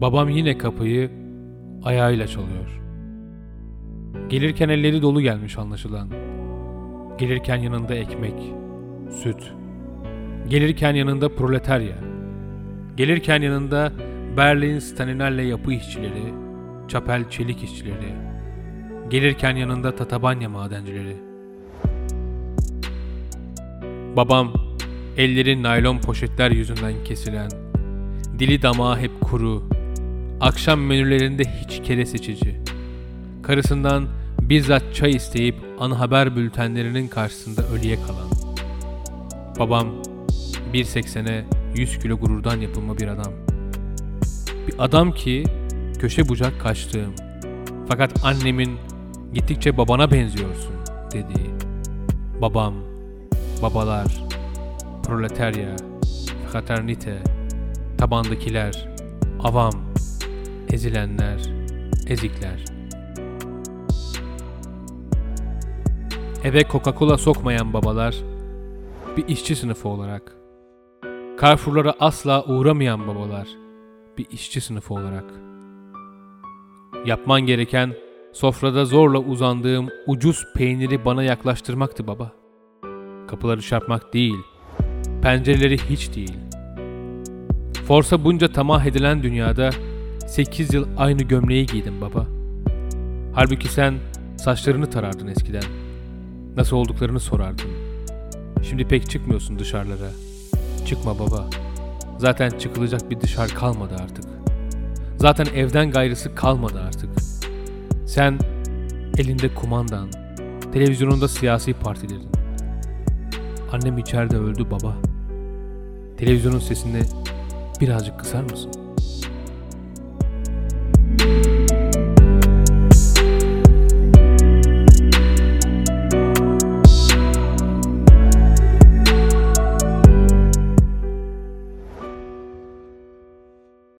Babam yine kapıyı ayağıyla çalıyor. Gelirken elleri dolu gelmiş anlaşılan. Gelirken yanında ekmek, süt. Gelirken yanında proletarya. Gelirken yanında Berlin Staninale yapı işçileri, Çapel çelik işçileri. Gelirken yanında Tatabanya madencileri. Babam elleri naylon poşetler yüzünden kesilen, dili damağı hep kuru, akşam menülerinde hiç kere seçici. Karısından bizzat çay isteyip ana haber bültenlerinin karşısında ölüye kalan. Babam 1.80'e 100 kilo gururdan yapılma bir adam. Bir adam ki köşe bucak kaçtığım. Fakat annemin gittikçe babana benziyorsun dediği. Babam, babalar, proletarya, fraternite, tabandakiler, avam, ezilenler, ezikler. Eve Coca-Cola sokmayan babalar bir işçi sınıfı olarak. Carrefour'lara asla uğramayan babalar bir işçi sınıfı olarak. Yapman gereken sofrada zorla uzandığım ucuz peyniri bana yaklaştırmaktı baba. Kapıları çarpmak değil, pencereleri hiç değil. Forsa bunca tamah edilen dünyada 8 yıl aynı gömleği giydim baba. Halbuki sen saçlarını tarardın eskiden. Nasıl olduklarını sorardın. Şimdi pek çıkmıyorsun dışarılara. Çıkma baba. Zaten çıkılacak bir dışarı kalmadı artık. Zaten evden gayrısı kalmadı artık. Sen elinde kumandan, televizyonunda siyasi partilerin. Annem içeride öldü baba. Televizyonun sesini birazcık kısar mısın?